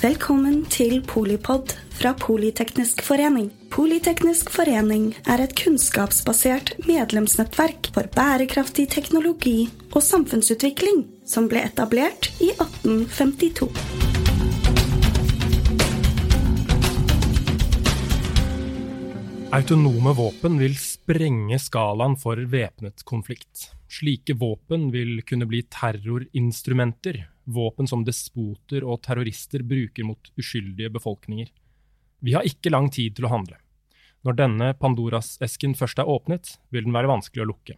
Velkommen til Polipod fra Politeknisk forening. Politeknisk forening er et kunnskapsbasert medlemsnettverk for bærekraftig teknologi og samfunnsutvikling som ble etablert i 1852. Autonome våpen vil sprenge skalaen for væpnet konflikt. Slike våpen vil kunne bli terrorinstrumenter, våpen som despoter og terrorister bruker mot uskyldige befolkninger. Vi har ikke lang tid til å handle. Når denne Pandoras-esken først er åpnet, vil den være vanskelig å lukke.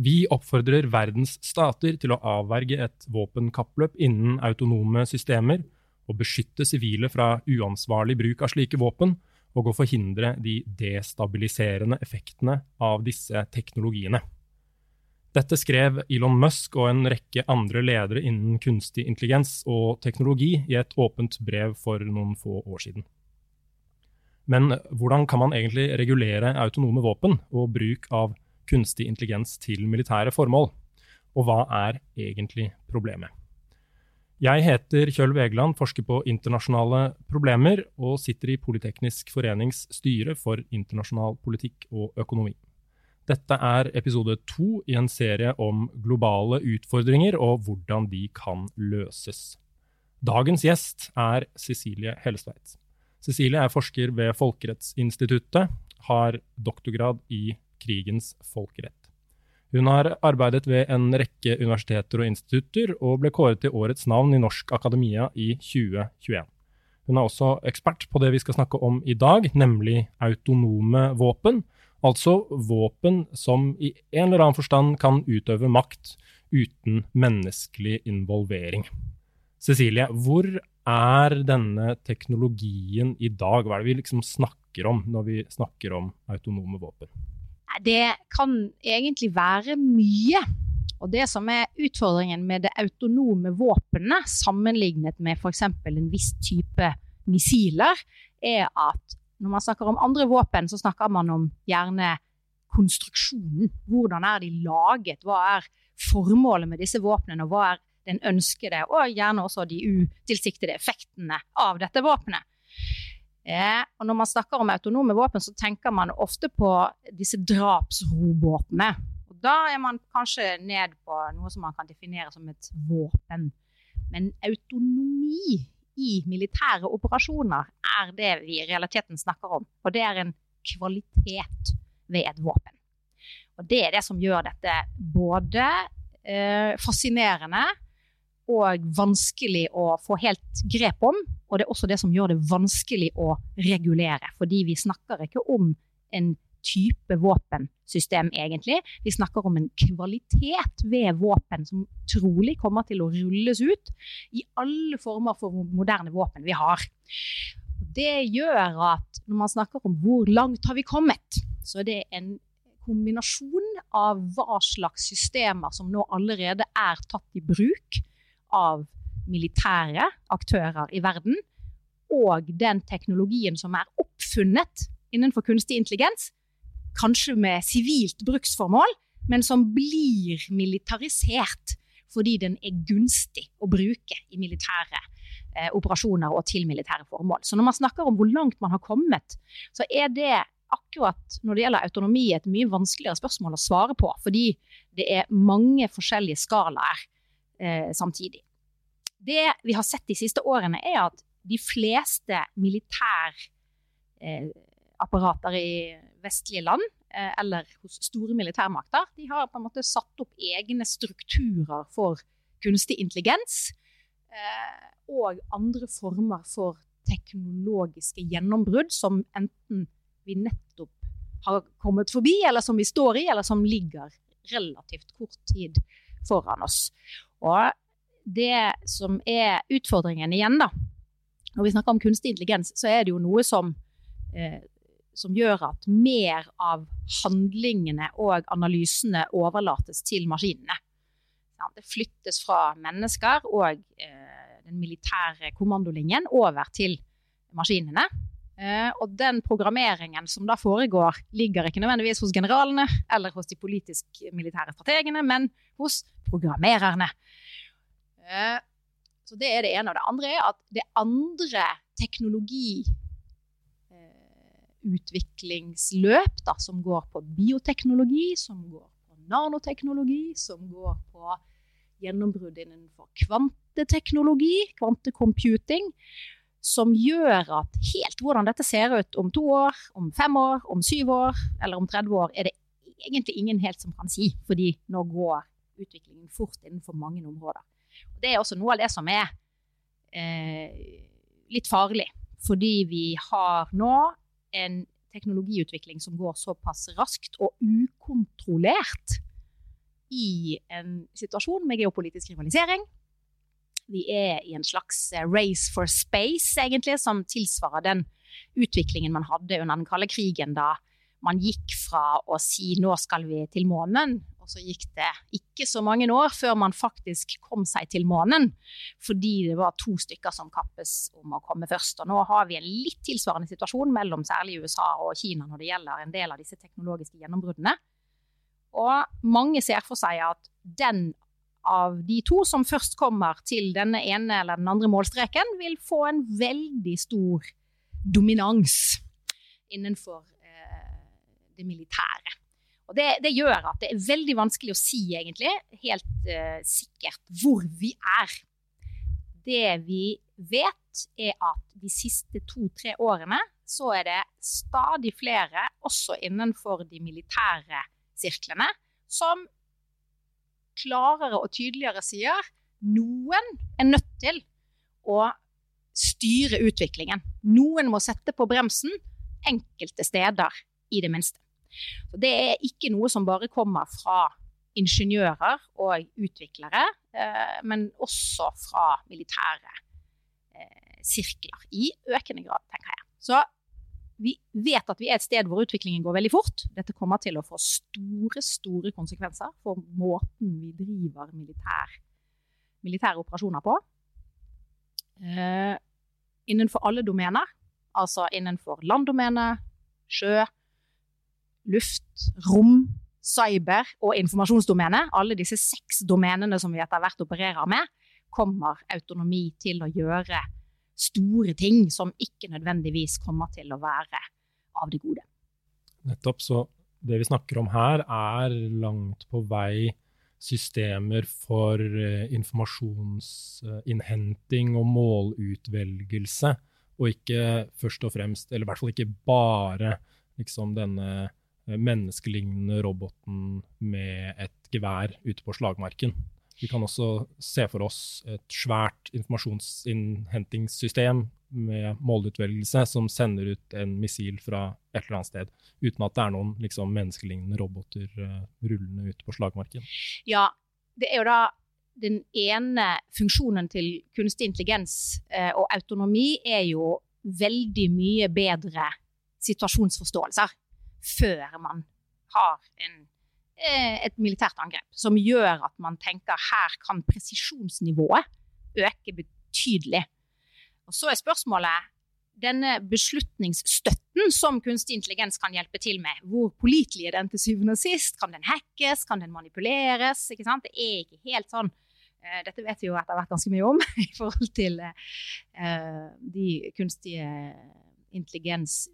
Vi oppfordrer verdens stater til å avverge et våpenkappløp innen autonome systemer og beskytte sivile fra uansvarlig bruk av slike våpen, og å forhindre de destabiliserende effektene av disse teknologiene. Dette skrev Elon Musk og en rekke andre ledere innen kunstig intelligens og teknologi i et åpent brev for noen få år siden. Men hvordan kan man egentlig regulere autonome våpen og bruk av kunstig intelligens til militære formål? Og hva er egentlig problemet? Jeg heter Kjøll Vegeland, forsker på internasjonale problemer, og sitter i Politeknisk forenings styre for internasjonal politikk og økonomi. Dette er episode to i en serie om globale utfordringer og hvordan de kan løses. Dagens gjest er Cecilie Hellestveit. Cecilie er forsker ved Folkerettsinstituttet, har doktorgrad i krigens folkerett. Hun har arbeidet ved en rekke universiteter og institutter, og ble kåret til årets navn i Norsk Akademia i 2021. Hun er også ekspert på det vi skal snakke om i dag, nemlig autonome våpen. Altså våpen som i en eller annen forstand kan utøve makt uten menneskelig involvering. Cecilie, hvor er denne teknologien i dag? Hva er det vi liksom snakker om når vi snakker om autonome våpen? Det kan egentlig være mye. Og det som er utfordringen med det autonome våpenet, sammenlignet med f.eks. en viss type missiler, er at når man snakker om andre våpen, så snakker man om gjerne konstruksjonen. Hvordan er de laget? Hva er formålet med disse våpnene? Og hva er den ønskede, og gjerne også de utilsiktede effektene av dette våpenet? Eh, og når man snakker om autonome våpen, så tenker man ofte på disse drapsrobåtene. Og da er man kanskje ned på noe som man kan definere som et våpen. Men autonomi i militære operasjoner er det vi i realiteten snakker om. Og det er en kvalitet ved et våpen. Og det er det som gjør dette både eh, fascinerende og vanskelig å få helt grep om. Og det er også det som gjør det vanskelig å regulere. Fordi vi snakker ikke om en type våpensystem, egentlig. Vi snakker om en kvalitet ved våpen som trolig kommer til å rulles ut i alle former for moderne våpen vi har. Det gjør at når man snakker om hvor langt har vi kommet, så er det en kombinasjon av hva slags systemer som nå allerede er tatt i bruk, av militære aktører i verden, og den teknologien som er oppfunnet innenfor kunstig intelligens, kanskje med sivilt bruksformål, men som blir militarisert fordi den er gunstig å bruke i militære eh, operasjoner og til militære formål. Så når man snakker om hvor langt man har kommet, så er det akkurat når det gjelder autonomi et mye vanskeligere spørsmål å svare på, fordi det er mange forskjellige skalaer eh, samtidig. Det vi har sett de siste årene, er at de fleste militærapparater eh, i vestlige land, eh, eller hos store militærmakter, de har på en måte satt opp egne strukturer for kunstig intelligens. Eh, og andre former for teknologiske gjennombrudd som enten vi nettopp har kommet forbi, eller som vi står i, eller som ligger relativt kort tid foran oss. Og det som er utfordringen igjen, da Når vi snakker om kunstig intelligens, så er det jo noe som, eh, som gjør at mer av handlingene og analysene overlates til maskinene. Det flyttes fra mennesker og eh, den militære kommandolinjen over til maskinene. Uh, og den programmeringen som da foregår, ligger ikke nødvendigvis hos generalene eller hos de politisk-militære strategene, men hos programmererne. Uh, Så det er det ene. Og det andre er at det andre teknologiutviklingsløp da, som går på bioteknologi, som går på nanoteknologi, som går på gjennombrudd innenfor kvanteteknologi, kvantekomputing, som gjør at helt hvordan dette ser ut om to år, om fem år, om syv år eller om 30 år, er det egentlig ingen helt som kan si, fordi nå går utviklingen fort innenfor mange områder. Det er også noe av det som er eh, litt farlig, fordi vi har nå en teknologiutvikling som går såpass raskt og ukontrollert i en situasjon med geopolitisk rivalisering. Vi er i en slags eh, race for space, egentlig, som tilsvarer den utviklingen man hadde under den kalde krigen, da man gikk fra å si 'nå skal vi til månen', så gikk det ikke så mange år før man faktisk kom seg til månen. Fordi det var to stykker som kappes om å komme først. Og nå har vi en litt tilsvarende situasjon mellom særlig USA og Kina når det gjelder en del av disse teknologiske gjennombruddene. Og mange ser for seg at den av de to som først kommer til denne ene eller den andre målstreken, vil få en veldig stor dominans innenfor det militære. Og det, det, gjør at det er veldig vanskelig å si egentlig helt uh, sikkert hvor vi er. Det vi vet, er at de siste to-tre årene så er det stadig flere, også innenfor de militære sirklene, som klarere og tydeligere sier noen er nødt til å styre utviklingen. Noen må sette på bremsen enkelte steder, i det minste. Så det er ikke noe som bare kommer fra ingeniører og utviklere, eh, men også fra militære eh, sirkler. I økende grad, tenker jeg. Så vi vet at vi er et sted hvor utviklingen går veldig fort. Dette kommer til å få store, store konsekvenser for måten vi driver militær, militære operasjoner på. Eh, innenfor alle domener, altså innenfor landdomene, sjø, luft, rom, cyber og informasjonsdomene, alle disse seks domenene som vi etter hvert opererer med, kommer autonomi til å gjøre store ting som ikke nødvendigvis kommer til å være av det gode. Nettopp. Så det vi snakker om her, er langt på vei systemer for eh, informasjonsinnhenting og målutvelgelse, og ikke først og fremst, eller i hvert fall ikke bare liksom denne menneskelignende roboten med et gevær ute på slagmarken. Vi kan også se for oss et svært informasjonsinnhentingssystem med målutvelgelse som sender ut en missil fra et eller annet sted, uten at det er noen liksom, menneskelignende roboter uh, rullende ute på slagmarken. Ja, det er jo da den ene funksjonen til kunstig intelligens uh, og autonomi er jo veldig mye bedre situasjonsforståelser før man har en, eh, et militært angrep. Som gjør at man tenker her kan presisjonsnivået øke betydelig. Og Så er spørsmålet denne beslutningsstøtten som kunstig intelligens kan hjelpe til med. Hvor pålitelig er den til syvende og sist? Kan den hackes? Kan den manipuleres? Det er ikke helt sånn. Uh, dette vet vi jo etter hvert ganske mye om i forhold til uh, de kunstige intelligens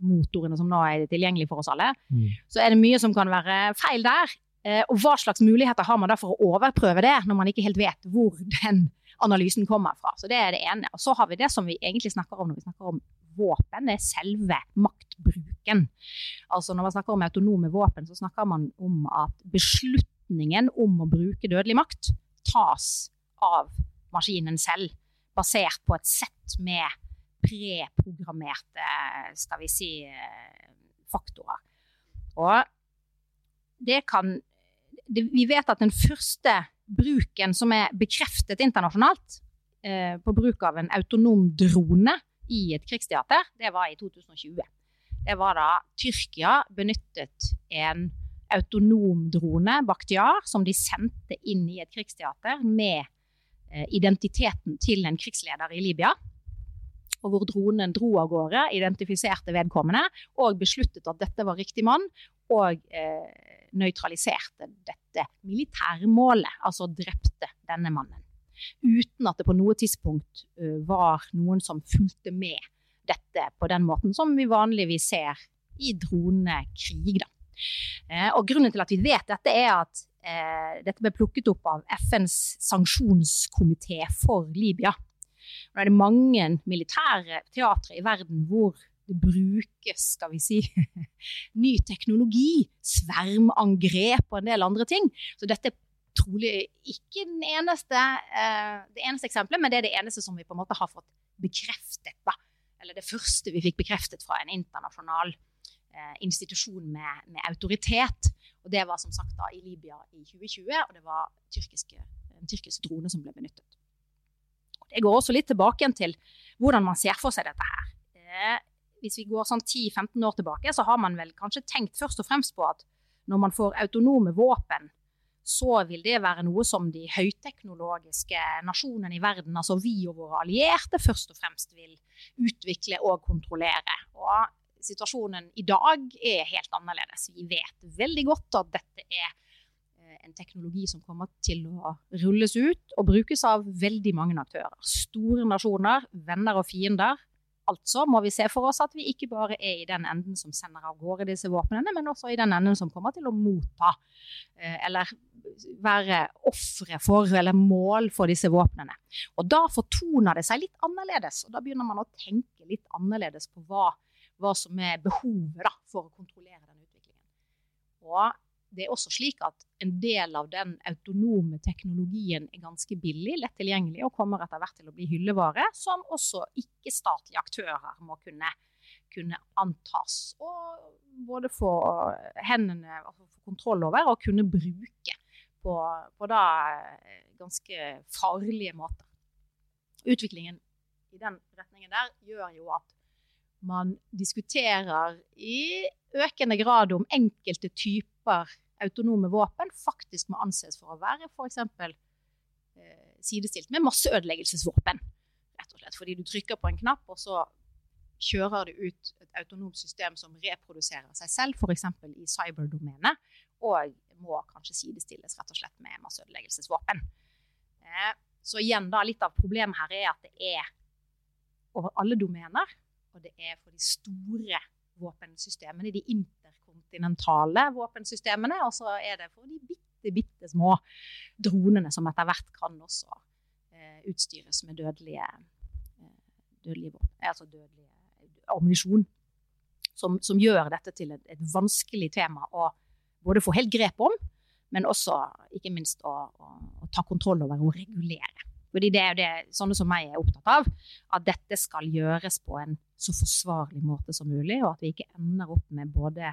motorene som nå er tilgjengelig for oss alle, mm. så er det mye som kan være feil der. Eh, og hva slags muligheter har man da for å overprøve det, når man ikke helt vet hvor den analysen kommer fra. Så det er det ene. Og så har vi det som vi egentlig snakker om når vi snakker om våpen, det er selve maktbruken. Altså når man snakker om autonome våpen, så snakker man om at beslutningen om å bruke dødelig makt tas av maskinen selv, basert på et sett med preprogrammerte skal vi si, faktorer. Og det kan det, Vi vet at den første bruken som er bekreftet internasjonalt eh, på bruk av en autonom drone i et krigsteater, det var i 2020. Det var da Tyrkia benyttet en autonom drone, Bakhtiar, som de sendte inn i et krigsteater med eh, identiteten til en krigsleder i Libya og hvor dronen dro av gårde, identifiserte vedkommende og besluttet at dette var riktig mann, og eh, nøytraliserte dette militære målet, altså drepte denne mannen. uten at det på noe tidspunkt uh, var noen som fulgte med dette på den måten som vi vanligvis ser i dronekrig. Eh, og grunnen til at vi vet dette, er at eh, dette ble plukket opp av FNs sanksjonskomité for Libya. Nå er det mange militære teatre i verden hvor det brukes skal vi si, ny teknologi, svermangrep og en del andre ting. Så dette er trolig ikke eneste, eh, det eneste eksempelet, men det er det eneste som vi på en måte har fått bekreftet. Da. Eller det første vi fikk bekreftet fra en internasjonal eh, institusjon med, med, autoritet. Og det var som sagt da i Libya i 2020, og det var tyrkiske, en tyrkisk drone som ble benyttet. Det går også litt tilbake til hvordan man ser for seg dette her. Eh, hvis vi går sånn 10-15 år tilbake, så har man vel kanskje tenkt først og fremst på at når man får autonome våpen, så vil det være noe som de høyteknologiske nasjonene i verden, altså vi og våre allierte, først og fremst vil utvikle og kontrollere. Og situasjonen i dag er helt annerledes. Vi vet veldig godt at dette er en teknologi som kommer til å rulles ut og brukes av veldig mange aktører. Store nasjoner, venner og fiender. Altså må vi se for oss at vi ikke bare er i den enden som sender av gårde disse våpnene, men også i den enden som kommer til å motta eh, eller være ofre for eller mål for disse våpnene. Og da fortoner det seg litt annerledes, og da begynner man å tenke litt annerledes på hva, hva som er behovet da, for å kontrollere den utviklingen. Og det er også slik at en del av den autonome teknologien er ganske billig, lett tilgjengelig og kommer etter hvert til å bli hyllevare, som også ikke-statlige aktører må kunne, kunne, antas og både få hendene altså få kontroll over og kunne bruke på, på da eh, ganske farlige måter. Utviklingen i den retningen der gjør jo at man diskuterer i økende grad om enkelte typer autonome våpen faktisk må anses for å være f.eks. Eh, sidestilt med masseødeleggelsesvåpen. Rett og slett fordi du trykker på en knapp, og så kjører du ut et autonomt system som reproduserer seg selv, f.eks. i cyberdomenet, og må kanskje sidestilles rett og slett med masseødeleggelsesvåpen. Eh, så igjen da, litt av problemet her er at det er over alle domener, og det er for de store våpensystemene, de interkontinentale våpensystemene. Og så er det for de bitte, bitte små dronene som etter hvert kan også eh, utstyres med dødelige, eh, dødelige våpen, altså dødelige ammunisjon. Som, som, gjør dette til et, et, vanskelig tema å både få helt grep om, men også ikke minst å, å, å ta kontroll over og regulere. Fordi det er jo det sånne som meg er opptatt av, at dette skal gjøres på en så forsvarlig måte som mulig, og at vi ikke ender opp med både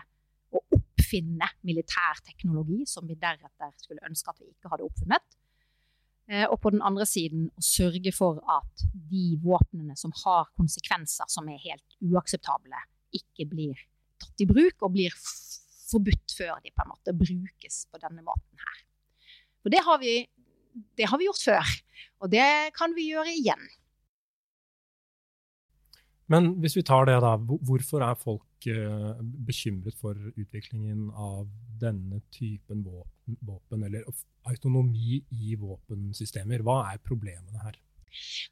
å oppfinne militær teknologi, som vi deretter skulle ønske at vi ikke hadde oppfunnet, eh, og på den andre siden å sørge for at de våpnene som har konsekvenser som er helt uakseptable, ikke blir tatt i bruk og blir forbudt før de på en måte brukes på denne måten her. Og det har vi det har vi gjort før, og det kan vi gjøre igjen. Men hvis vi tar det, da. Hvorfor er folk uh, bekymret for utviklingen av denne typen våpen, våpen, eller autonomi i våpensystemer? Hva er problemene her?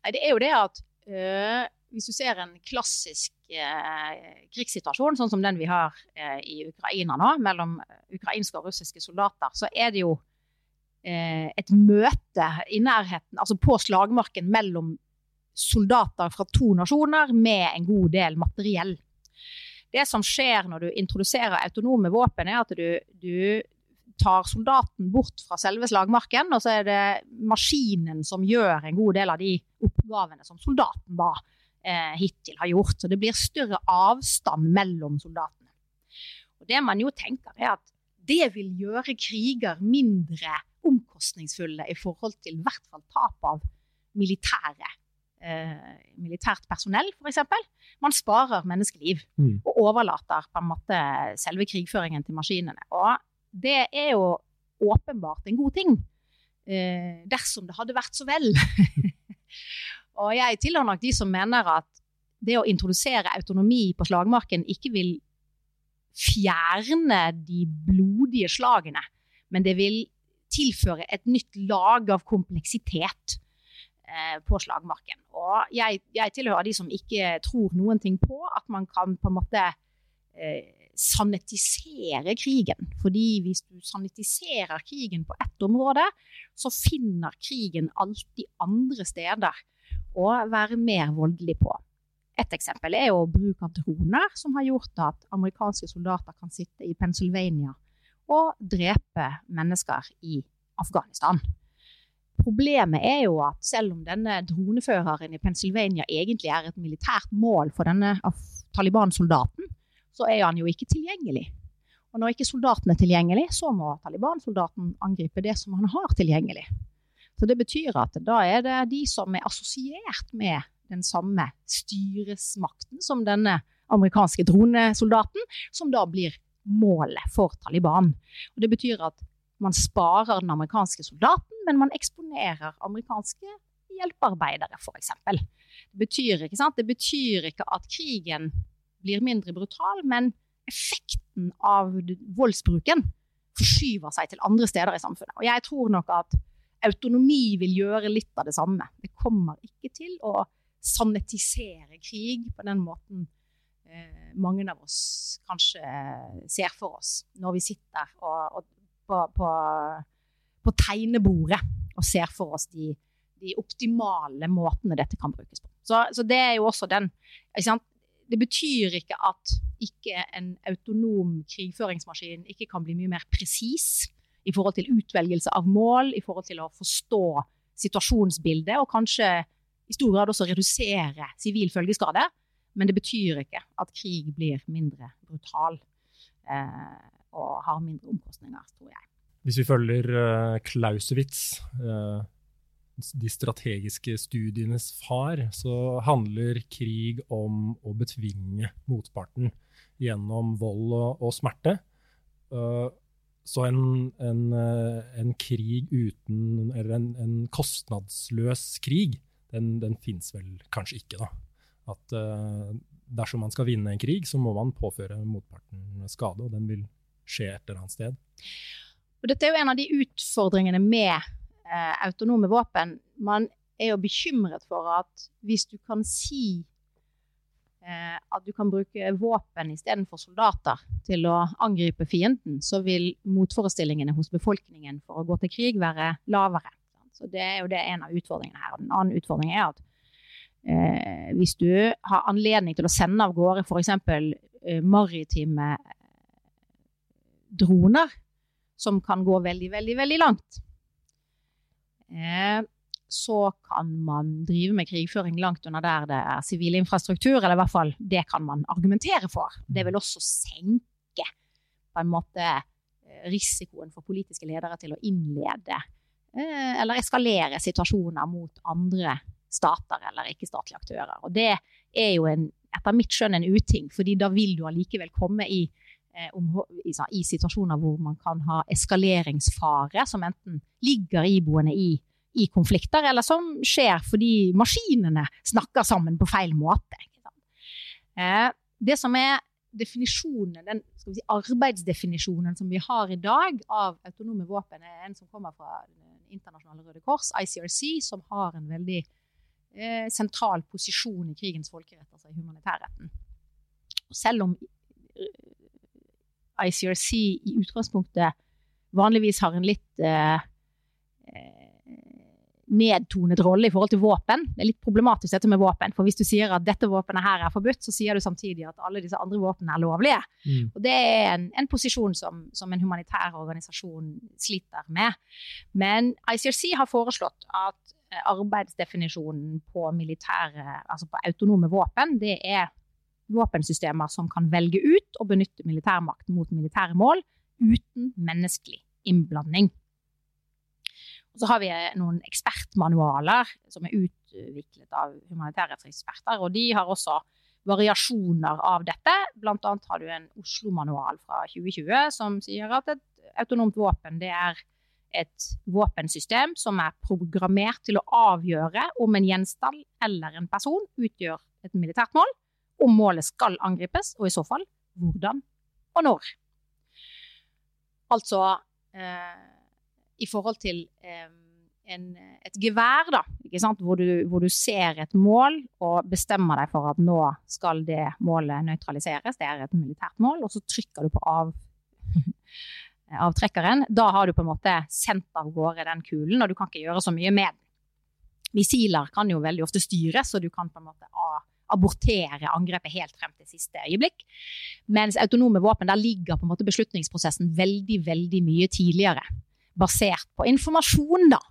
Nei, det er jo det at øh, hvis du ser en klassisk uh, krigssituasjon, sånn som den vi har i Ukraina nå, mellom ukrainske og russiske soldater, så er det jo Eh, et møte i nærheten, altså på slagmarken mellom soldater fra to nasjoner med en god del materiell. Det som skjer når du introduserer autonome våpen, er at du, du tar soldaten bort fra selve slagmarken, og så er det maskinen som gjør en god del av de oppgavene som soldaten da eh, hittil har gjort. Så det blir større avstand mellom soldatene. Og det man jo tenker, er at det vil gjøre kriger mindre omkostningsfulle i forhold til i hvert fall tap av militære, eh, militært personell, f.eks. Man sparer menneskeliv mm. og overlater på en måte selve krigføringen til maskinene. Og det er jo åpenbart en god ting, eh, dersom det hadde vært så vel. og jeg tilhører nok de som mener at det å introdusere autonomi på slagmarken ikke vil fjerne de blodige slagene, men det vil tilføre et nytt lag av kompleksitet. eh, på slagmarken. Og jeg, jeg, tilhører de som ikke tror noen ting på at man kan på en måte eh, sanetisere krigen. Fordi hvis du sanitiserer krigen på ett område, så finner krigen alltid andre steder å være mer voldelig på. Et eksempel er jo bruk av droner, som har gjort at amerikanske soldater kan sitte i Pennsylvania og drepe mennesker i Afghanistan. Problemet er jo at selv om denne droneføreren i Pennsylvania egentlig er et militært mål for denne Taliban-soldaten, så er han jo ikke tilgjengelig. Og når ikke soldaten er tilgjengelig, så må Taliban-soldaten angripe det som han har tilgjengelig. Så det betyr at da er det de som er assosiert med den samme styresmakten som denne amerikanske dronesoldaten, som da blir målet for Taliban. Og det betyr at man sparer den amerikanske soldaten, men man eksponerer amerikanske hjelpearbeidere, f.eks. Det, det betyr ikke at krigen blir mindre brutal, men effekten av voldsbruken forskyver seg til andre steder i samfunnet. Og jeg tror nok at autonomi vil gjøre litt av det samme. Det kommer ikke til å sanetisere krig på den måten mange av oss kanskje ser for oss når vi sitter og, og på, på, på, tegnebordet og ser for oss de, de, optimale måtene dette kan brukes på. Så, så det er jo også den Det betyr ikke at ikke en autonom krigføringsmaskin ikke kan bli mye mer presis i forhold til utvelgelse av mål, i forhold til å forstå situasjonsbildet, og kanskje i stor grad også redusere sivil følgeskade. Men det betyr ikke at krig blir mindre brutal. Eh, og har mindre omkostninger, tror jeg. Hvis vi følger uh, Clausewitz, uh, de strategiske studienes far, så handler krig om å betvinge motparten gjennom vold og, og smerte. Uh, så en, en, en, krig uten Eller en, en kostnadsløs krig, den, den fins vel kanskje ikke, da. At dersom man skal vinne en krig, så må man påføre motparten skade, og den vil skje et eller annet sted. Og dette er jo en av de utfordringene med eh, autonome våpen. Man er jo bekymret for at hvis du kan si eh, at du kan bruke våpen istedenfor soldater til å angripe fienden, så vil motforestillingene hos befolkningen for å gå til krig være lavere. Så Det er jo det en av utfordringene her. Og den andre utfordringen er at eh, hvis du har anledning til å sende av gårde f.eks. Eh, maritime droner som kan gå veldig, veldig, veldig langt. Eh, så kan man drive med krigføring langt under der det er sivil infrastruktur, eller i hvert fall det kan man argumentere for. Det vil også senke på en måte eh, risikoen for politiske ledere til å innlede eh, eller eskalere situasjoner mot andre stater eller ikke-statlige aktører. Og det er jo en, etter mitt skjønn en uting, fordi da vil du allikevel komme i Eh, om, i, i, situasjoner hvor man kan ha eskaleringsfare, som enten ligger iboende i, i konflikter, eller som skjer fordi maskinene snakker sammen på feil måte. Eh, det som er definisjonen, den si, arbeidsdefinisjonen som vi har i dag av autonome våpen, er en som kommer fra internasjonale Røde Kors, ICRC, som har en veldig eh, sentral posisjon i krigens folkerett, altså i humanitærretten. Selv om ICRC i utgangspunktet vanligvis har en litt eh, eh, nedtonet rolle i forhold til våpen. Det er litt problematisk dette med våpen. For hvis du sier at dette våpenet her er forbudt, så sier du samtidig at alle disse andre våpnene er lovlige. Mm. Og det er en, en posisjon som, som, en humanitær organisasjon sliter med. Men ICRC har foreslått at arbeidsdefinisjonen på militære, altså på autonome våpen, det er våpensystemer som kan velge ut og benytte militærmakt mot militære mål uten menneskelig innblanding. Og så har vi noen ekspertmanualer som er utviklet av humanitærrettseksperter. Og de har også variasjoner av dette. Blant annet har du en Oslo-manual fra 2020 som sier at et autonomt våpen det er et våpensystem som er programmert til å avgjøre om en gjenstand eller en person utgjør et militært mål, om målet skal angripes, og i så fall hvordan og når. Altså eh, i forhold til eh, en, et gevær, da. hvor du, hvor, du, ser et mål og bestemmer deg for at nå skal det målet nøytraliseres. Det er et militært mål, og så trykker du på av, avtrekkeren. Da har du på en måte sendt av gårde den kulen, og du kan ikke gjøre så mye med den. Missiler kan jo veldig ofte styres, og du kan på en måte abortere angrepet helt frem til siste øyeblikk. Mens autonome våpen, der ligger på en måte beslutningsprosessen veldig, veldig mye tidligere. Basert på informasjon, da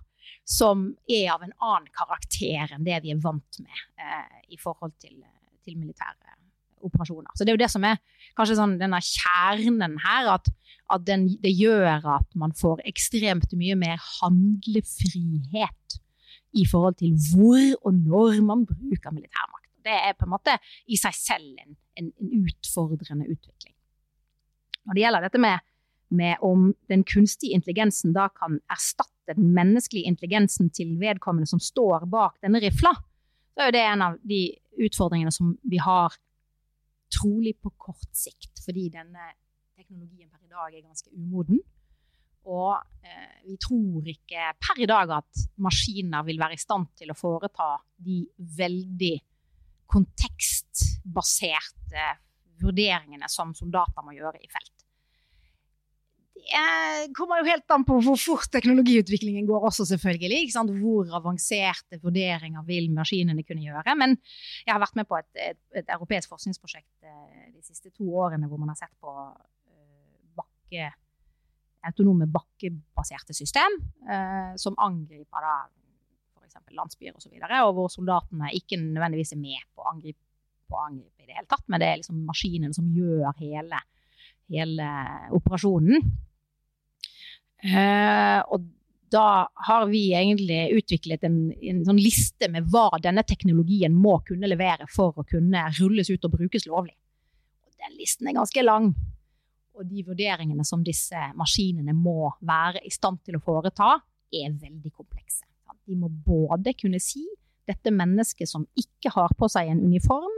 som er av en annen karakter enn det vi er vant med eh, i forhold til, til, militære operasjoner. Så Det er jo det som er kanskje sånn, denne kjernen her, at, at den, det gjør at man får ekstremt mye mer handlefrihet i forhold til hvor og når man bruker militærmakt. Det er på en måte i seg selv en, en, en utfordrende utvikling. Når det gjelder dette med med om den kunstige intelligensen da kan erstatte den menneskelige intelligensen til vedkommende som står bak denne rifla, så er det en av de utfordringene som vi har trolig på kort sikt. Fordi denne teknologien per i dag er ganske umoden. Og eh, vi tror ikke per i dag at maskiner vil være i stand til å foreta de veldig kontekstbaserte vurderingene som soldater må gjøre i felt. Det kommer jo helt an på hvor fort teknologiutviklingen går også, selvfølgelig. Hvor avanserte vurderinger vil maskinene kunne gjøre. Men jeg har vært med på et, et, et europeisk forskningsprosjekt eh, de siste to årene hvor man har sett på bakke, autonome bakkebaserte system eh, som angriper da f.eks. landsbyer osv., og, så videre, og hvor soldatene ikke nødvendigvis er med på å angripe, på å angripe i det hele tatt, men det er liksom maskinen som gjør hele, hele operasjonen. Eh, og da har vi egentlig utviklet en, en, sånn liste med hva denne teknologien må kunne levere for å kunne rulles ut og brukes lovlig. Og den listen er ganske lang. Og de vurderingene som disse maskinene må være i stand til å foreta, er veldig komplekse. De må både kunne si dette mennesket som ikke har på seg en uniform,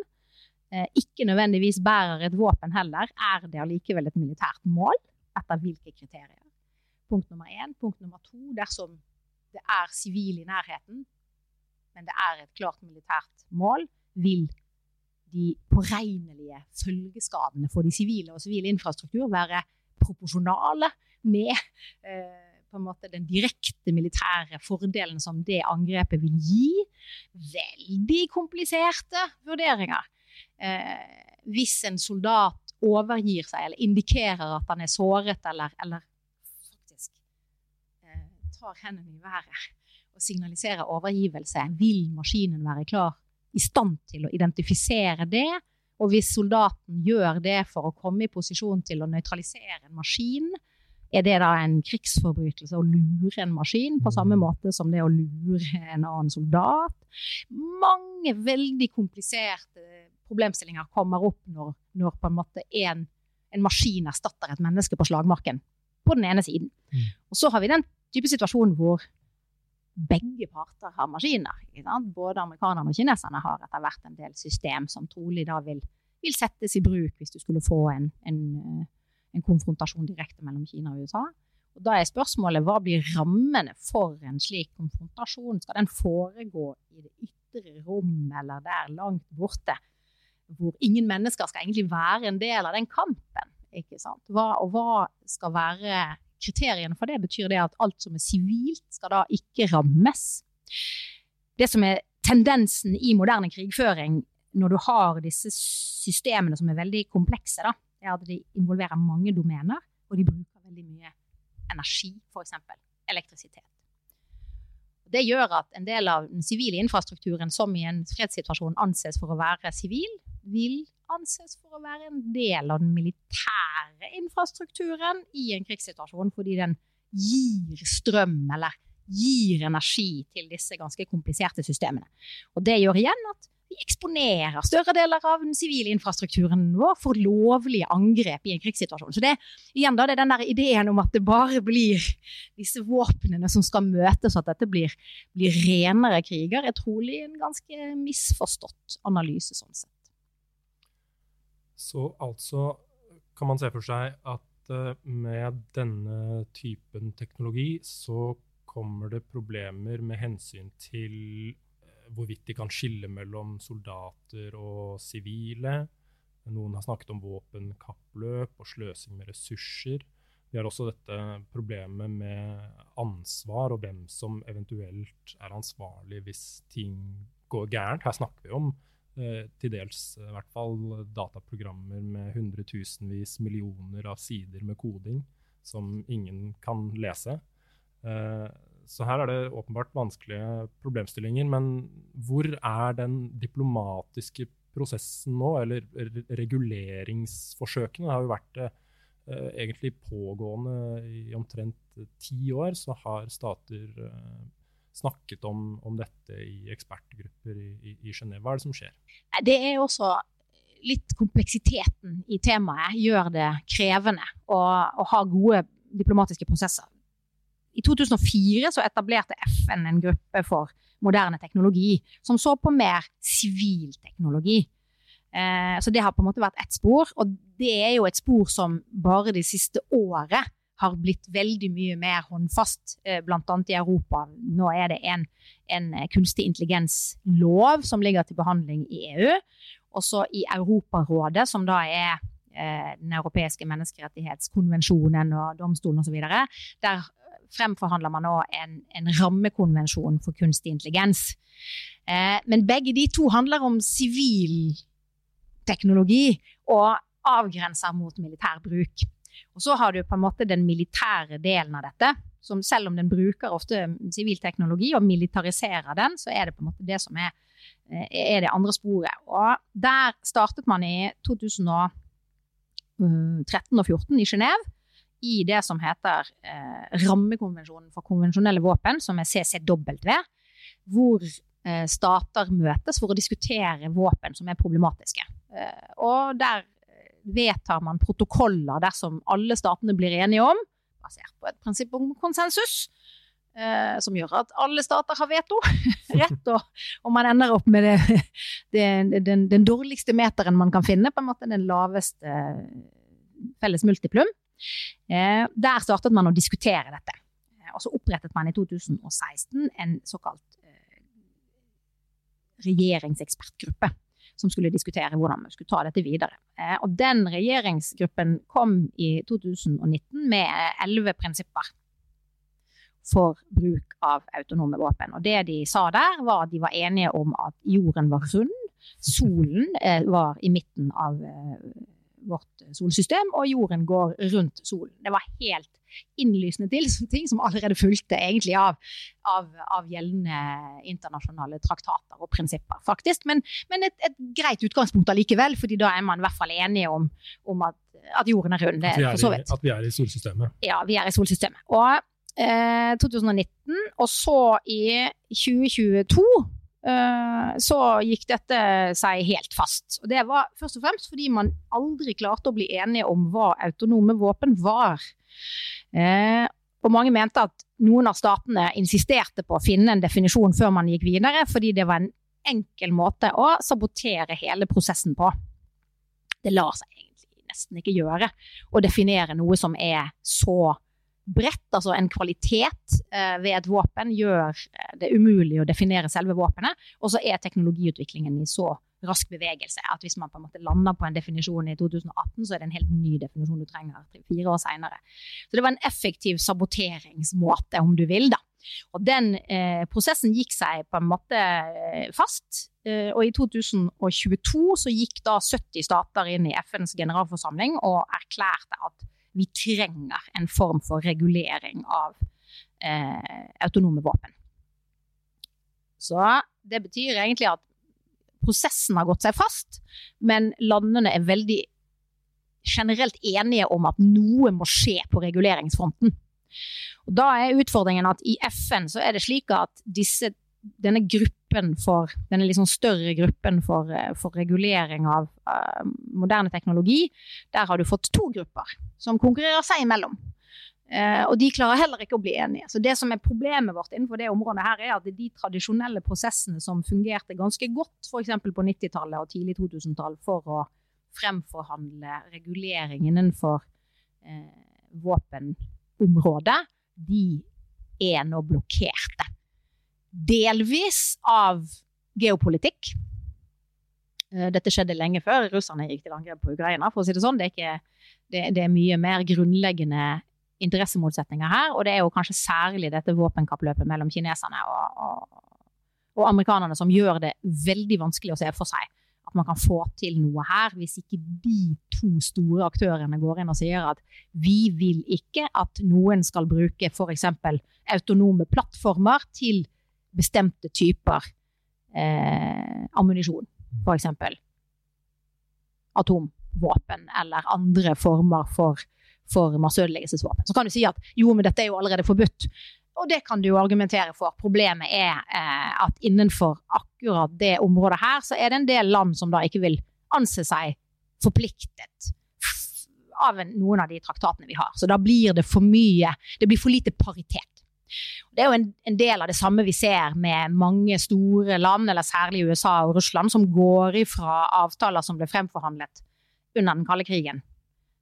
eh, ikke nødvendigvis bærer et våpen heller, er det allikevel et militært mål? Etter hvilke kriterier? Punkt nummer én. Punkt nummer to, dersom det er sivil i nærheten, men det er et klart militært mål, vil de påregnelige følgeskadene for de sivile og sivil infrastruktur være proporsjonale med eh, på en måte den direkte militære fordelen som det angrepet vil gi. Veldig kompliserte vurderinger. Eh, hvis en soldat overgir seg eller indikerer at han er såret eller, eller tar hendene i været og signaliserer overgivelse, vil maskinen være klar i stand til å identifisere det. Og hvis soldaten gjør det for å komme i posisjon til å nøytralisere en maskin, er det da en krigsforbrytelse å lure en maskin på samme mm. måte som det å lure en annen soldat? Mange veldig kompliserte problemstillinger kommer opp når, når på en en, en maskin erstatter et menneske på slagmarken. På den ene siden. Mm. Og så har vi den type situasjonen hvor begge parter har maskiner. Både amerikanerne og kineserne har etter hvert en del system som trolig da vil, vil settes i bruk hvis du skulle få en, en, en, konfrontasjon direkte mellom Kina og USA. Og da er spørsmålet hva blir rammene for en slik konfrontasjon? Skal den foregå i det ytre rom eller der langt borte? Hvor ingen mennesker skal egentlig være en del av den kampen. Ikke sant? Hva, og hva skal være kriteriene for det betyr det at alt som er sivilt, skal da ikke rammes. Det som er tendensen i moderne krigføring når du har disse systemene som er veldig komplekse, da, er at de involverer mange domener, og de bruker veldig mye energi, f.eks. elektrisitet. Det gjør at en del av den sivile infrastrukturen som i en fredssituasjon anses for å være sivil, vil anses for å være en del av den militære infrastrukturen i en krigssituasjon, fordi den gir strøm eller gir energi til disse ganske kompliserte systemene. Og det gjør igjen at vi eksponerer større deler av den sivile infrastrukturen vår for lovlige angrep i en krigssituasjon. Så det, igjen da, det er den der ideen om at det bare blir disse våpnene som skal møtes, at dette blir, blir renere kriger, er trolig en ganske misforstått analyse sånn sett. Så altså kan man se for seg at uh, med denne typen teknologi så kommer det problemer med hensyn til eh, hvorvidt de kan skille mellom soldater og sivile. Noen har snakket om våpenkappløp og sløsing med ressurser. Vi har også dette problemet med ansvar og hvem som eventuelt er ansvarlig hvis ting går gærent. Her snakker vi om eh, til dels i hvert fall dataprogrammer med hundretusenvis millioner av sider med koding som ingen kan lese. Eh, så her er det åpenbart vanskelige problemstillinger. Men hvor er den diplomatiske prosessen nå, eller reguleringsforsøkene? Det har jo vært eh, egentlig pågående i omtrent ti år. Så har stater eh, snakket om, om, dette i ekspertgrupper i, i. Hva er det som skjer? Det er også litt kompleksiteten i temaet gjør det krevende å, å ha gode diplomatiske prosesser. I 2004 så etablerte FN en gruppe for moderne teknologi, som så på mer sivil teknologi. Eh, så det har på en måte vært ett spor, og det er jo et spor som bare det siste året har blitt veldig mye mer håndfast, eh, bl.a. i Europa. Nå er det en, en kunstig intelligens-lov som ligger til behandling i EU. Også i Europarådet, som da er eh, den europeiske menneskerettighetskonvensjonen og domstolen osv. Der fremforhandler man nå en, en, rammekonvensjon for kunstig intelligens. Eh, men begge de to handler om sivil teknologi og avgrenser mot militær bruk. Og så har du på en måte den militære delen av dette, som selv om den bruker ofte sivil teknologi og militariserer den, så er det på en måte det som er, eh, er det andre sporet. Og der startet man i 2013 og 2014 i Genéve i det som heter eh, Rammekonvensjonen for konvensjonelle våpen, som er CCW, hvor eh, stater møtes for å diskutere våpen som er problematiske. Eh, og der eh, vedtar man protokoller dersom alle statene blir enige om, basert på et prinsipp om konsensus. Eh, som gjør at alle stater har veto. Rett, og, og, man ender opp med det, det, den, den, dårligste meteren man kan finne, på en måte den laveste felles multiplum. Eh, der startet man å diskutere dette. Eh, og så opprettet man i 2016 en såkalt eh, regjeringsekspertgruppe som skulle diskutere hvordan vi skulle ta dette videre. Og den regjeringsgruppen kom i 2019 med elleve prinsipper for bruk av autonome våpen. Og det de sa der, var at de var enige om at jorden var rund, solen var i midten av vårt solsystem, og jorden går rundt solen. Det var helt innlysende til, ting som allerede fulgte egentlig av, av, av gjeldende internasjonale traktater og prinsipper, faktisk. Men, men et, et, greit utgangspunkt allikevel, fordi da er man i hvert fall enige om, om at, at, jorden er rund. At vi er, i, at vi er i solsystemet. Ja, vi er i solsystemet. Og eh, 2019, og så i 2022 Eh, så gikk dette seg helt fast. Og det var først og fremst fordi man aldri klarte å bli enige om hva autonome våpen var. Eh, og mange mente at noen av statene insisterte på å finne en definisjon før man gikk videre, fordi det var en enkel måte å sabotere hele prosessen på. Det lar seg egentlig nesten ikke gjøre å definere noe som er så bredt, altså en kvalitet eh, ved et våpen, gjør eh, det umulig å definere selve våpenet. Og så er teknologiutviklingen i så rask bevegelse at hvis man på en måte lander på en definisjon i 2018, så er det en helt ny definisjon du trenger fire år seinere. Så det var en effektiv saboteringsmåte, om du vil, da. Og den eh, prosessen gikk seg på en måte eh, fast. Og i 2022 så gikk da 70 stater inn i FNs generalforsamling og erklærte at vi trenger en form for regulering av eh, autonome våpen. Så det betyr egentlig at prosessen har gått seg fast, men landene er veldig generelt enige om at noe må skje på reguleringsfronten. Og da er utfordringen at i FN så er det slik at disse, denne gruppen for, denne liksom større gruppen for, eh, for regulering av uh, moderne teknologi, der har du fått to grupper som konkurrerer seg imellom. Uh, og de klarer heller ikke å bli enige. Så det som er problemet vårt innenfor det området her, er at de tradisjonelle prosessene som fungerte ganske godt f.eks. på 90-tallet og tidlig 2000-tall for å fremforhandle regulering innenfor uh, våpenområdet, de er nå blokkerte. Delvis av geopolitikk. Eh, dette skjedde lenge før russerne gikk til angrep på Ukraina. for å si Det sånn. Det er, ikke, det, det er mye mer grunnleggende interessemotsetninger her. Og det er jo kanskje særlig dette våpenkappløpet mellom kineserne og, og, og amerikanerne som gjør det veldig vanskelig å se for seg at man kan få til noe her, hvis ikke de to store aktørene går inn og sier at vi vil ikke at noen skal bruke f.eks. autonome plattformer til bestemte typer eh, ammunisjon. F.eks. atomvåpen eller andre former for, for masseødeleggelsesvåpen. Så kan du si at jo, men dette er jo allerede forbudt. Og det kan du jo argumentere for. Problemet er eh, at innenfor akkurat det området her, så er det en del land som da ikke vil anse seg forpliktet av noen av de traktatene vi har. Så da blir det for mye Det blir for lite paritet. Det er jo en, en, del av det samme vi ser med mange store land, eller særlig USA og Russland, som går ifra avtaler som ble fremforhandlet under den kalde krigen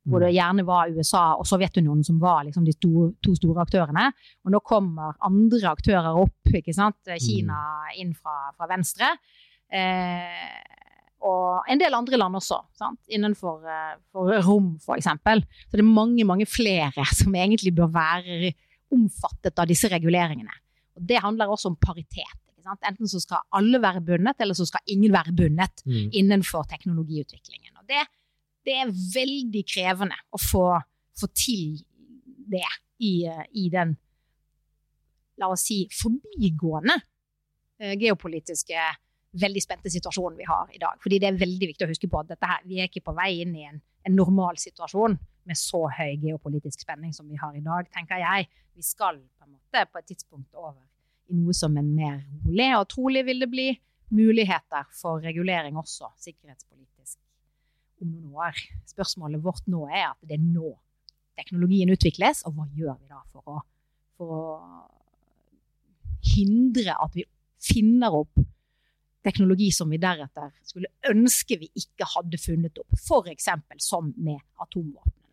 hvor det mm. gjerne var USA og Sovjetunionen som var liksom de to, to, store aktørene. Og nå kommer andre aktører opp, ikke sant? Mm. Kina inn fra, fra venstre. Eh, og en del andre land også, sant? innenfor for rom f.eks. Så det er mange, mange flere som egentlig bør være omfattet av disse reguleringene. Og Det handler også om paritet. Enten så skal alle være bundet, eller så skal ingen være bundet mm. innenfor teknologiutviklingen. Og det det er veldig krevende å få, få til det i, i, den La oss si forbigående uh, geopolitiske, veldig spente situasjonen vi har i dag. Fordi det er veldig viktig å huske på at her, vi er ikke på vei inn i en, en normal situasjon med så høy geopolitisk spenning som vi har i dag, tenker jeg. Vi skal på en måte på et tidspunkt over i noe som er mer rolig, og trolig vil det bli muligheter for regulering også sikkerhetspolitisk om noen år. Spørsmålet vårt nå er at det er nå teknologien utvikles, og hva gjør vi da for å, for å hindre at vi finner opp teknologi som vi deretter skulle ønske vi ikke hadde funnet opp, f.eks. som med atomvåpen.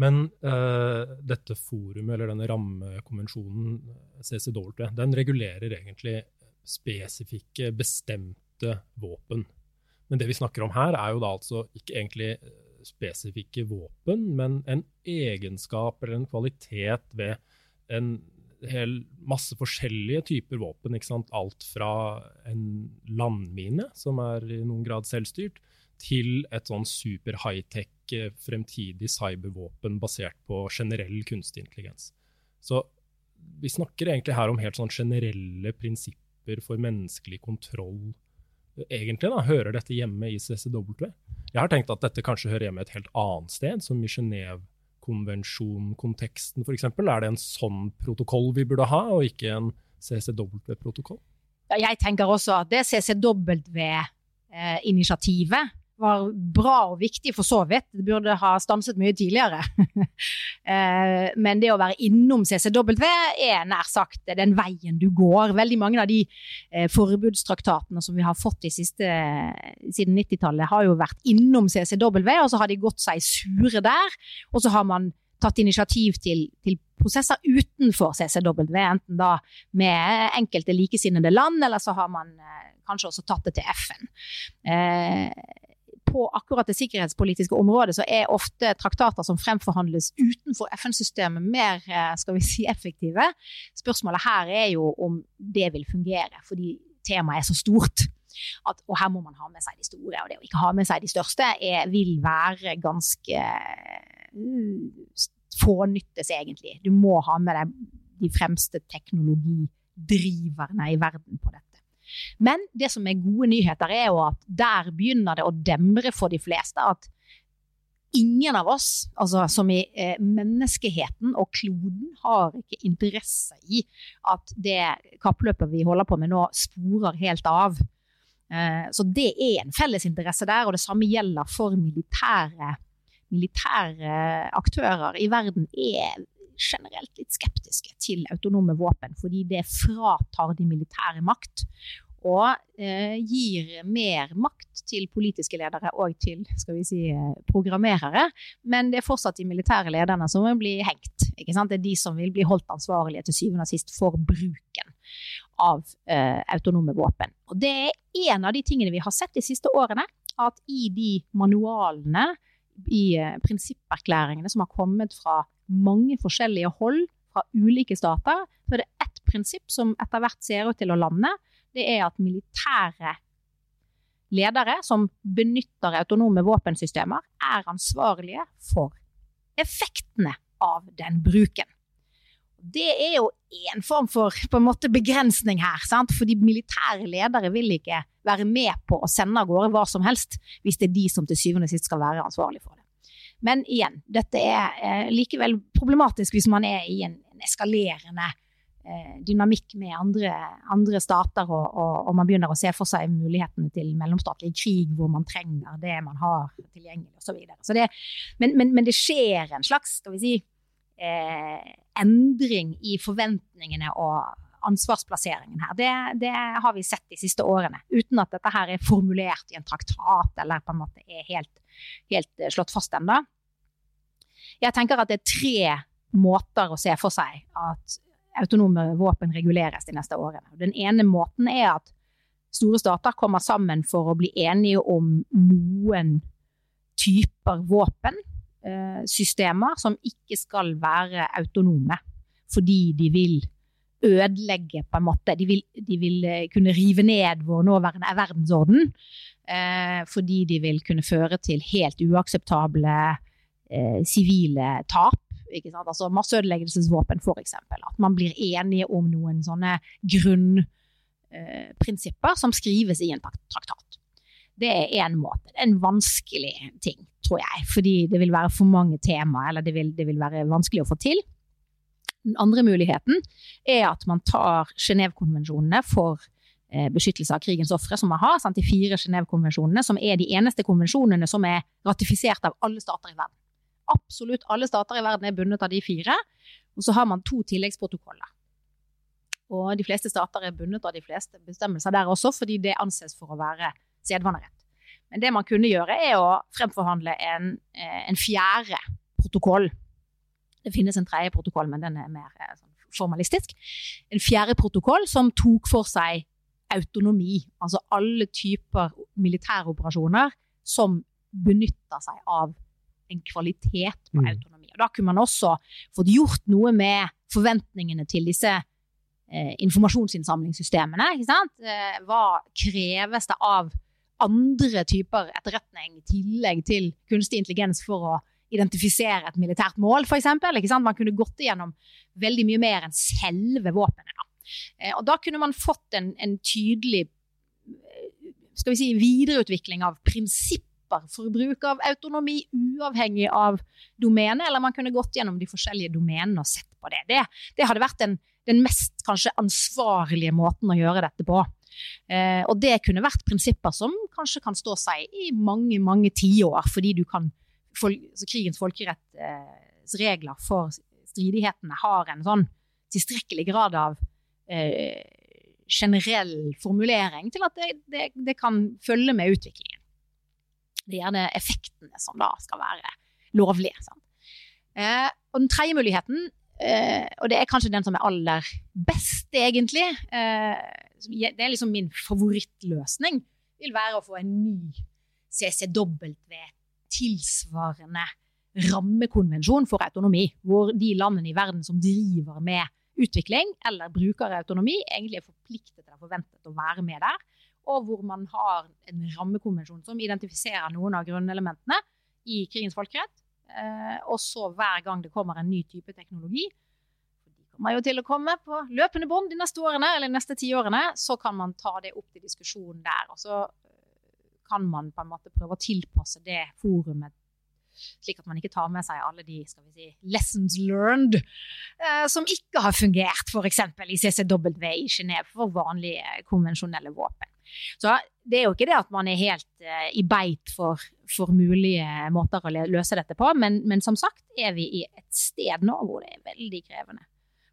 Men uh, dette forumet, eller denne rammekonvensjonen, CCW, den regulerer egentlig spesifikke, bestemte våpen. Men det vi snakker om her, er jo da altså ikke egentlig eh, spesifikke våpen, men en egenskap eller en kvalitet ved en hel masse forskjellige typer våpen. Alt fra en landmine, som er i noen grad selvstyrt, til et sånn super high-tech eh, fremtidig cybervåpen basert på generell kunstig intelligens. Så vi snakker egentlig her om helt sånn generelle prinsipper for menneskelig kontroll egentlig da, hører dette hjemme i CCW. Jeg har tenkt at dette kanskje hører hjemme et helt annet sted, som i Genéve-konvensjonkonteksten f.eks. Er det en sånn protokoll vi burde ha, og ikke en CCW-protokoll? Jeg tenker også at det CCW-initiativet var bra og viktig for så vidt. Det burde ha stanset mye tidligere. Eh, men det å være innom CCW er nær sagt den veien du går. Veldig mange av de eh, forbudstraktatene som vi har fått siste, siden 90-tallet, har jo vært innom CCW, og så har de gått seg sure der. Og så har man tatt initiativ til, til, prosesser utenfor CCW, enten da med enkelte likesinnede land, eller så har man eh, kanskje også tatt det til FN. Eh, på akkurat det sikkerhetspolitiske området så er ofte traktater som fremforhandles utenfor FN-systemet, mer eh, skal vi si, effektive. Spørsmålet her er jo om det vil fungere, fordi temaet er så stort. At, og her må man ha med seg de store. Og det å ikke ha med seg de største er, vil være ganske uh, fånyttes, egentlig. Du må ha med deg de fremste teknologidriverne i verden på dette. Men det som er gode nyheter, er jo at der begynner det å demre for de fleste at ingen av oss, altså som i eh, menneskeheten og kloden, har ikke interesse i at det kappløpet vi holder på med nå, sporer helt av. Eh, så det er en felles interesse der, og det samme gjelder for militære, militære aktører i verden. er generelt litt skeptiske til autonome våpen, fordi det fratar de militære makt. Og eh, gir mer makt til politiske ledere og til skal vi si, programmerere. Men det er fortsatt de militære lederne som blir hengt Ikke sant? Det er de som vil bli holdt ansvarlige til syvende og sist for bruken av eh, autonome våpen. Og det er en av de tingene vi har sett de siste årene. At i de manualene, i eh, prinsipperklæringene som har kommet fra mange forskjellige hold, fra ulike stater, så er det ett prinsipp som etter hvert ser ut til å lande. Det er at militære ledere som benytter autonome våpensystemer, er ansvarlige for effektene av den bruken. Det er jo en form for en måte, begrensning her. Sant? Fordi militære ledere vil ikke være med på å sende av gårde hva som helst, hvis det er de som til syvende og sist skal være ansvarlig for det. Men igjen, dette er eh, likevel problematisk hvis man er i en, en eskalerende eh, dynamikk med andre, andre stater, og, og, og, man begynner å se for seg mulighetene til mellomstatlig krig hvor man trenger det man har tilgjengelig osv. Så videre. men, men, men det skjer en slags skal vi si, eh, endring i forventningene og ansvarsplasseringen her. Det, det, har vi sett de siste årene, uten at dette her er formulert i en traktat eller på en måte er helt, helt eh, slått fast ennå. Jeg tenker at det er tre måter å se for seg at autonome våpen reguleres de neste årene. Den ene måten er at store stater kommer sammen for å bli enige om noen typer våpen Eh, systemer som ikke skal være autonome, fordi de vil ødelegge på en måte. De vil, de vil eh, kunne rive ned vår nåværende verdensorden. Eh, fordi de vil kunne føre til helt uakseptable sivile eh, tap. Altså masseødeleggelsesvåpen, f.eks. At man blir enige om noen sånne grunnprinsipper eh, som skrives i en traktat. Det er én måte. Det er en vanskelig ting tror jeg. Fordi det vil være for mange temaer, eller det vil, det vil være vanskelig å få til. Den andre muligheten er at man tar Genévekonvensjonene for eh, beskyttelse av krigens ofre, som man har. Sant? De fire Genévekonvensjonene, som er de eneste konvensjonene som er ratifisert av alle stater i verden. Absolutt alle stater i verden er bundet av de fire. Og så har man to tilleggsprotokoller. Og de fleste stater er bundet av de fleste bestemmelser der også, fordi det anses for å være sedvanerett. Men det man kunne gjøre, er å fremforhandle en, eh, en fjerde protokoll. Det finnes en tredje protokoll, men den er mer eh, sånn formalistisk. En fjerde protokoll som tok for seg autonomi. Altså alle typer militæroperasjoner som benytta seg av en kvalitet på mm. autonomi. Og da kunne man også fått gjort noe med forventningene til disse eh, informasjonsinnsamlingssystemene. Eh, hva kreves det av andre typer etterretning i tillegg til kunstig intelligens for å identifisere et militært mål, f.eks. Man kunne gått igjennom veldig mye mer enn selve våpenet. Da. Eh, og da kunne man fått en, en tydelig eh, vi si, videreutvikling av prinsipper for bruk av autonomi, uavhengig av domene, eller man kunne gått gjennom de forskjellige domenene og sett på det. Det, det hadde vært den, den mest kanskje ansvarlige måten å gjøre dette på. Eh, og det kunne vært prinsipper som kanskje kan stå seg i mange, mange tiår, fordi du kan for, altså krigens folkeretts regler for stridighetene har en sånn tilstrekkelig grad av eh, generell formulering til at det, det, det, kan følge med utviklingen. Det er gjerne effektene som da skal være lovlige. Eh, og den tredje muligheten, eh, og det er kanskje den som er aller best, egentlig, eh, det er liksom min favorittløsning, vil være å få en ny CCW tilsvarende rammekonvensjon for autonomi, hvor de landene i verden som driver med utvikling eller bruker autonomi, egentlig er forpliktet eller forventet å være med der. Og hvor man har en rammekonvensjon som identifiserer noen av grunnelementene i krigens folkerett. Eh, og så hver gang det kommer en ny type teknologi, kommer jo til å komme på løpende bånd de neste årene, eller de neste tiårene, så kan man ta det opp til diskusjon der. Og så kan man på en måte prøve å tilpasse det forumet slik at man ikke tar med seg alle de skal vi si, lessons learned eh, som ikke har fungert, f.eks. i CCW i Genéve for vanlige konvensjonelle våpen. Så det er jo ikke det at man er helt eh, i beit for, for, mulige måter å løse dette på, men, men som sagt er vi i et sted nå hvor det er veldig krevende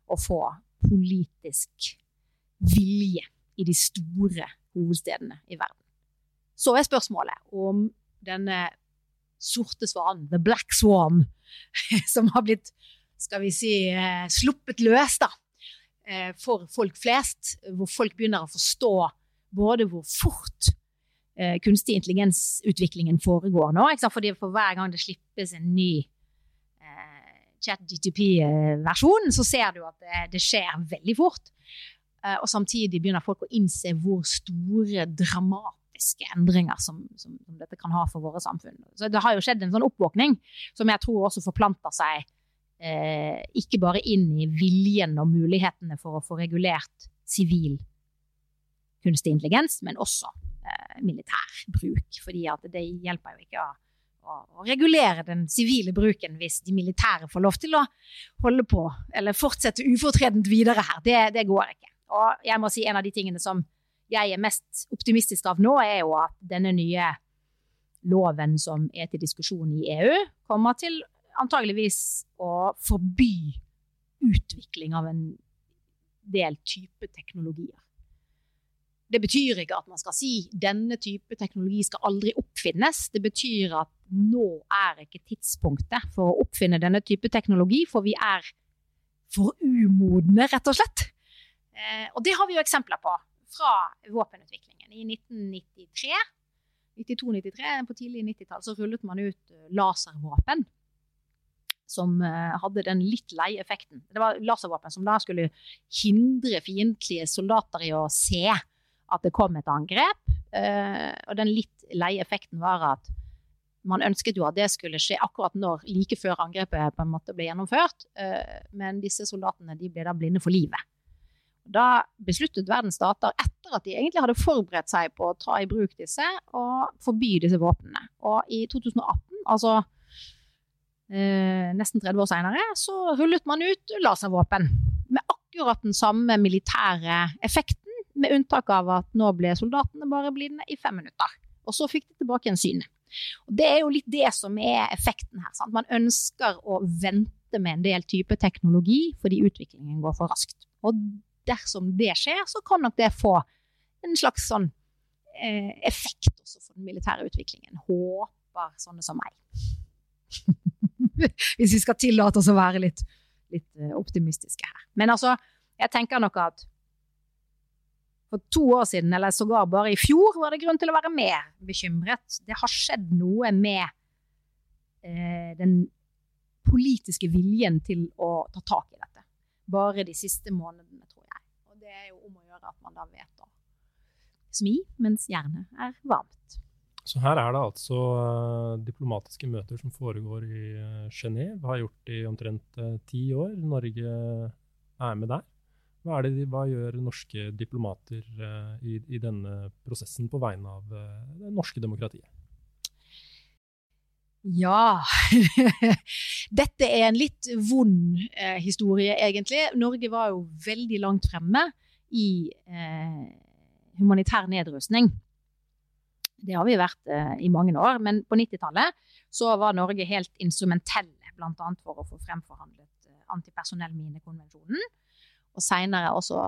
å få politisk vilje i de store hovedstedene i verden. Så er spørsmålet om denne sorte svanen, the black swan, som har blitt skal vi si, sluppet løs, da. For folk flest, hvor folk begynner å forstå både hvor fort kunstig intelligens-utviklingen foregår nå. Fordi for hver gang det slippes en ny chat-GTP-versjon, så ser du at det, det skjer veldig fort. Og samtidig begynner folk å innse hvor store, dramatiske endringer som, som, som, dette kan ha for våre samfunn. Så det har jo skjedd en sånn oppvåkning som jeg tror også forplanter seg eh, ikke bare inn i viljen og mulighetene for å få regulert sivil kunstig intelligens, men også eh, militær bruk. fordi det hjelper jo ikke å å, regulere den sivile bruken hvis de militære får lov til å holde på eller fortsette ufortredent videre her. Det, det går ikke. Og jeg må si en av de tingene som jeg er mest optimistisk av nå, er jo at denne nye loven som er til diskusjon i EU, kommer til antageligvis å forby utvikling av en del type teknologier. Det betyr ikke at man skal si denne type teknologi skal aldri oppfinnes. Det betyr at nå er ikke tidspunktet for å oppfinne denne type teknologi, for vi er for umodne, rett og slett. Eh, og det har vi jo eksempler på fra våpenutviklingen. I 1993, 92-93, på tidlig 90-tall, så rullet man ut eh, laservåpen. Som eh, hadde den litt leie effekten. Det var laservåpen som da skulle hindre fiendtlige soldater i å se at det kom et angrep. Uh, og den litt leie effekten var at man ønsket jo at det skulle skje akkurat når, like før angrepet på en måte ble gjennomført. Men disse soldatene ble da blinde for livet. Da besluttet verdens stater, etter at de egentlig hadde forberedt seg på å ta i bruk disse, å forby disse våpnene. Og i 2018, altså eh, nesten 30 år seinere, så rullet man ut laservåpen. Med akkurat den samme militære effekten med unntak av at nå ble soldatene bare blinde i fem minutter. Og så fikk de tilbake en syn. Og Det er jo litt det som er effekten her. Sant? Man ønsker å vente med en del type teknologi fordi utviklingen går for raskt. Og dersom det skjer, så kan nok det få en slags sånn eh, effekt også for den militære utviklingen. Håper sånne som meg. Hvis vi skal tillate oss å være litt, litt eh, optimistiske her. Men altså, jeg tenker nok at for to år siden, eller sågar bare i fjor, var det grunn til å være mer bekymret. Det har skjedd noe med eh, den politiske viljen til å ta tak i dette. Bare de siste månedene, det er jo om å gjøre at man da vet å smi mens hjernen er varmt. Så her er det altså uh, diplomatiske møter som foregår i uh, Genéve. Har gjort det i omtrent uh, ti år. Norge er med der. Hva, de, hva gjør norske diplomater uh, i, i, denne prosessen på vegne av uh, det norske demokratiet? Ja Dette er en litt vond eh, historie, egentlig. Norge var jo veldig langt fremme i eh, humanitær nedrustning. Det har vi vært eh, i mange år, men på 90-tallet så var Norge helt instrumentelle, bl.a. for å få fremforhandlet antipersonellminekonvensjonen og seinere også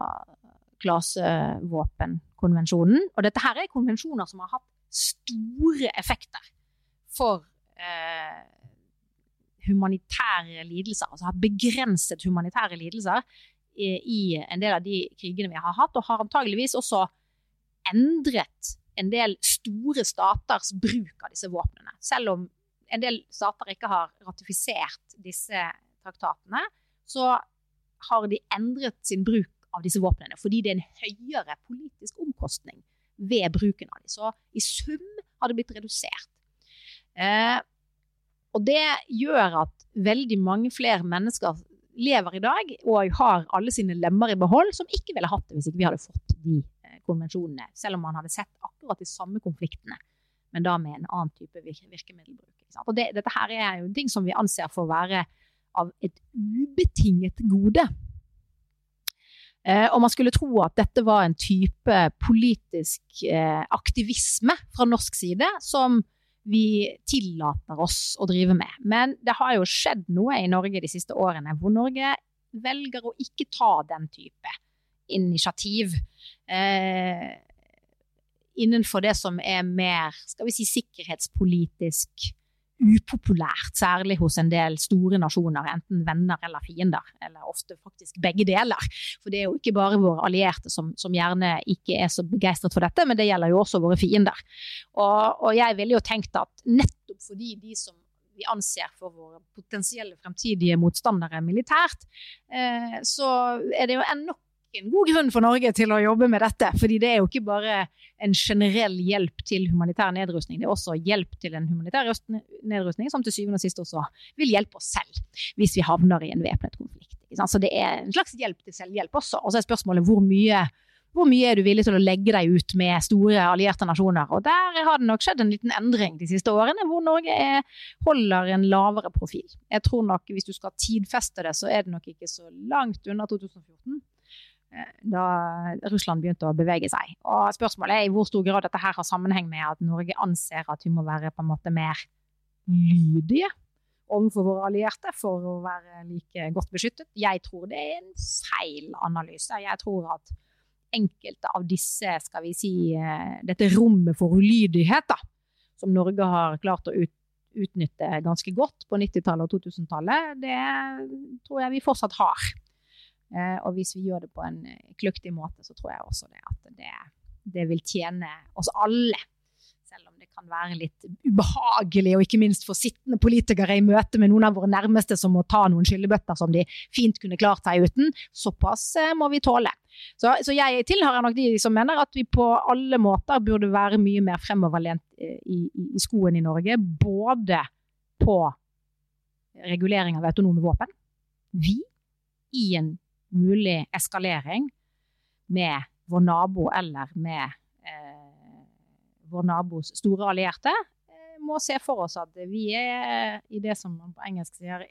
klasevåpenkonvensjonen. Og dette her er konvensjoner som har hatt store effekter for eh, humanitære lidelser. Altså har begrenset humanitære lidelser i, i, en del av de krigene vi har hatt, og har antageligvis også endret en del store staters bruk av disse våpnene. Selv om en del stater ikke har ratifisert disse traktatene, så har de endret sin bruk av disse våpnene, fordi det er en høyere politisk omkostning ved bruken av dem. Så i sum har det blitt redusert. Eh, og det gjør at veldig mange flere mennesker lever i dag og har alle sine lemmer i behold, som ikke ville hatt det hvis ikke vi hadde fått de eh, konvensjonene. Selv om man hadde sett akkurat de samme konfliktene, men da med en annen type virkemiddelbruk. Og det, dette her er jo ting som vi anser for å være av et ubetinget gode. Eh, og man skulle tro at dette var en type politisk eh, aktivisme fra norsk side som vi tillater oss å drive med. Men det har jo skjedd noe i Norge de siste årene hvor Norge velger å ikke ta den type initiativ. Eh, innenfor det som er mer skal vi si, sikkerhetspolitisk upopulært, særlig hos en del store nasjoner, enten venner eller fiender, eller ofte faktisk begge deler. For det er jo ikke bare våre allierte som, som gjerne ikke er så begeistret for dette, men det gjelder jo også våre fiender. Og, og jeg ville jo tenkt at nettopp fordi de som vi anser for våre potensielle fremtidige motstandere militært, eh, så er det jo ennå en god grunn for Norge til å jobbe med dette. fordi det er jo ikke bare en generell hjelp til humanitær nedrustning, det er også hjelp til en humanitær nedrustning som til syvende og sist også vil hjelpe oss selv hvis vi havner i en væpnet konflikt. Så det er en slags hjelp til selvhjelp også. Og så er spørsmålet hvor mye hvor mye er du villig til å legge deg ut med store allierte nasjoner? Og der har det nok skjedd en liten endring de siste årene, hvor Norge er, holder en lavere profil. Jeg tror nok hvis du skal tidfeste det, så er det nok ikke så langt unna 2014 da Russland begynte å bevege seg. Og Spørsmålet er i hvor stor grad dette her har sammenheng med at Norge anser at vi må være på en måte mer lydige overfor våre allierte for å være like godt beskyttet. Jeg tror det er en feil analyse. Jeg tror at enkelte av disse, skal vi si, eh, dette rommet for ulydighet, da, som Norge har klart å ut, utnytte ganske godt på 90-tallet og 2000-tallet, det tror jeg vi fortsatt har. Eh, og hvis vi gjør det på en kluktig kløktig måte, så tror jeg også det at det, det vil tjene oss alle. Selv om det kan være litt ubehagelig, og ikke minst for sittende politikere i møte med noen av våre nærmeste som må ta noen skyllebøtter som de fint kunne klart seg uten. Såpass eh, må vi tåle. Så, så, jeg tilhører nok de som mener at vi på alle måter burde være mye mer fremoverlent i, i, i skoen i Norge. Både på regulering av autonome våpen. Vi i en mulig eskalering med vår nabo eller med eh, vår nabos store allierte, eh, må se for oss at vi er i det som man på engelsk sier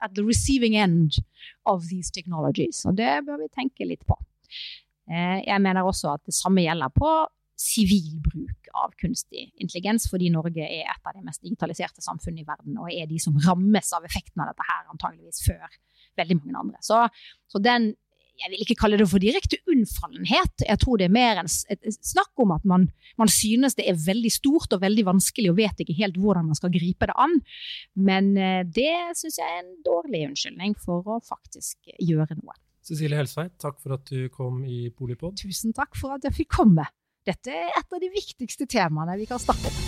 at the receiving end of these technologies. Og det bør vi tenke litt på. Eh, jeg mener også at det samme gjelder på sivil bruk av kunstig intelligens, fordi Norge er et av de mest digitaliserte samfunnene i verden, og er de som rammes av effekten av dette her antageligvis før veldig mange andre. Så, så den jeg vil ikke kalle det for direkte unnfallenhet. Jeg tror det er mer en, snakk om at man, man, synes det er veldig stort og veldig vanskelig og vet ikke helt hvordan man skal gripe det an. Men eh, det syns jeg er en dårlig unnskyldning for å faktisk gjøre noe. Cecilie Helsveit, takk for at du kom i Polipod. Tusen takk for at jeg fikk komme. Dette er et av de viktigste temaene vi kan snakke om.